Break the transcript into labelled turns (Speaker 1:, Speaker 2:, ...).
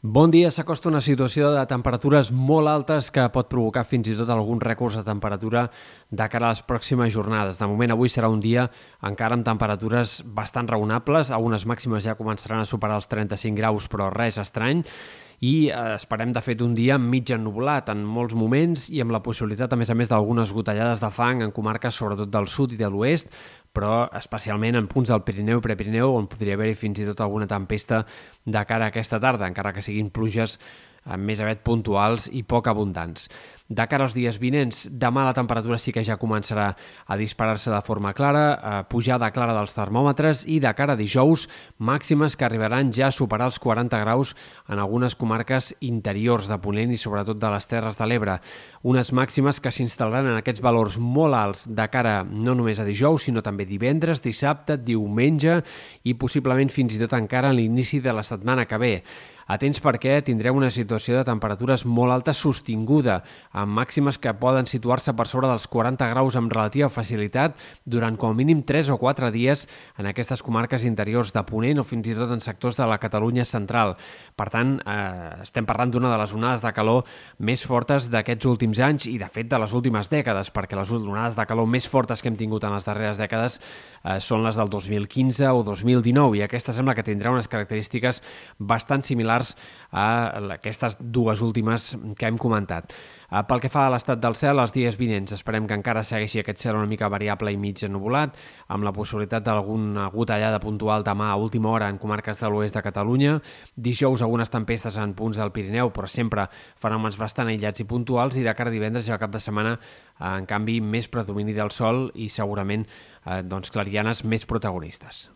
Speaker 1: Bon dia, s'acosta una situació de temperatures molt altes que pot provocar fins i tot alguns rècords de temperatura de cara a les pròximes jornades. De moment, avui serà un dia encara amb temperatures bastant raonables, algunes màximes ja començaran a superar els 35 graus, però res estrany, i eh, esperem de fet un dia mig ennublat en molts moments i amb la possibilitat, a més a més, d'algunes gotellades de fang en comarques sobretot del sud i de l'oest, però especialment en punts del Pirineu i Prepirineu on podria haver-hi fins i tot alguna tempesta de cara a aquesta tarda, encara que siguin pluges més aviat puntuals i poc abundants. De cara als dies vinents, demà la temperatura sí que ja començarà a disparar-se de forma clara, a pujada clara dels termòmetres i de cara a dijous, màximes que arribaran ja a superar els 40 graus en algunes comarques interiors de Ponent i sobretot de les Terres de l'Ebre. Unes màximes que s'instal·laran en aquests valors molt alts de cara no només a dijous, sinó també divendres, dissabte, diumenge i possiblement fins i tot encara a l'inici de la setmana que ve. Atents perquè tindreu una situació de temperatures molt alta sostinguda, amb màximes que poden situar-se per sobre dels 40 graus amb relativa facilitat durant com a mínim 3 o 4 dies en aquestes comarques interiors de Ponent o fins i tot en sectors de la Catalunya central. Per tant, eh, estem parlant d'una de les onades de calor més fortes d'aquests últims anys i, de fet, de les últimes dècades, perquè les onades de calor més fortes que hem tingut en les darreres dècades eh, són les del 2015 o 2019 i aquesta sembla que tindrà unes característiques bastant similars similars a aquestes dues últimes que hem comentat. Eh, pel que fa a l'estat del cel, els dies vinents esperem que encara segueixi aquest cel una mica variable i mig ennubulat, amb la possibilitat d'alguna gotellada puntual demà a última hora en comarques de l'oest de Catalunya. Dijous algunes tempestes en punts del Pirineu, però sempre fenòmens bastant aïllats i puntuals, i de cara a divendres i al cap de setmana, en canvi, més predomini del sol i segurament eh, doncs, clarianes més protagonistes.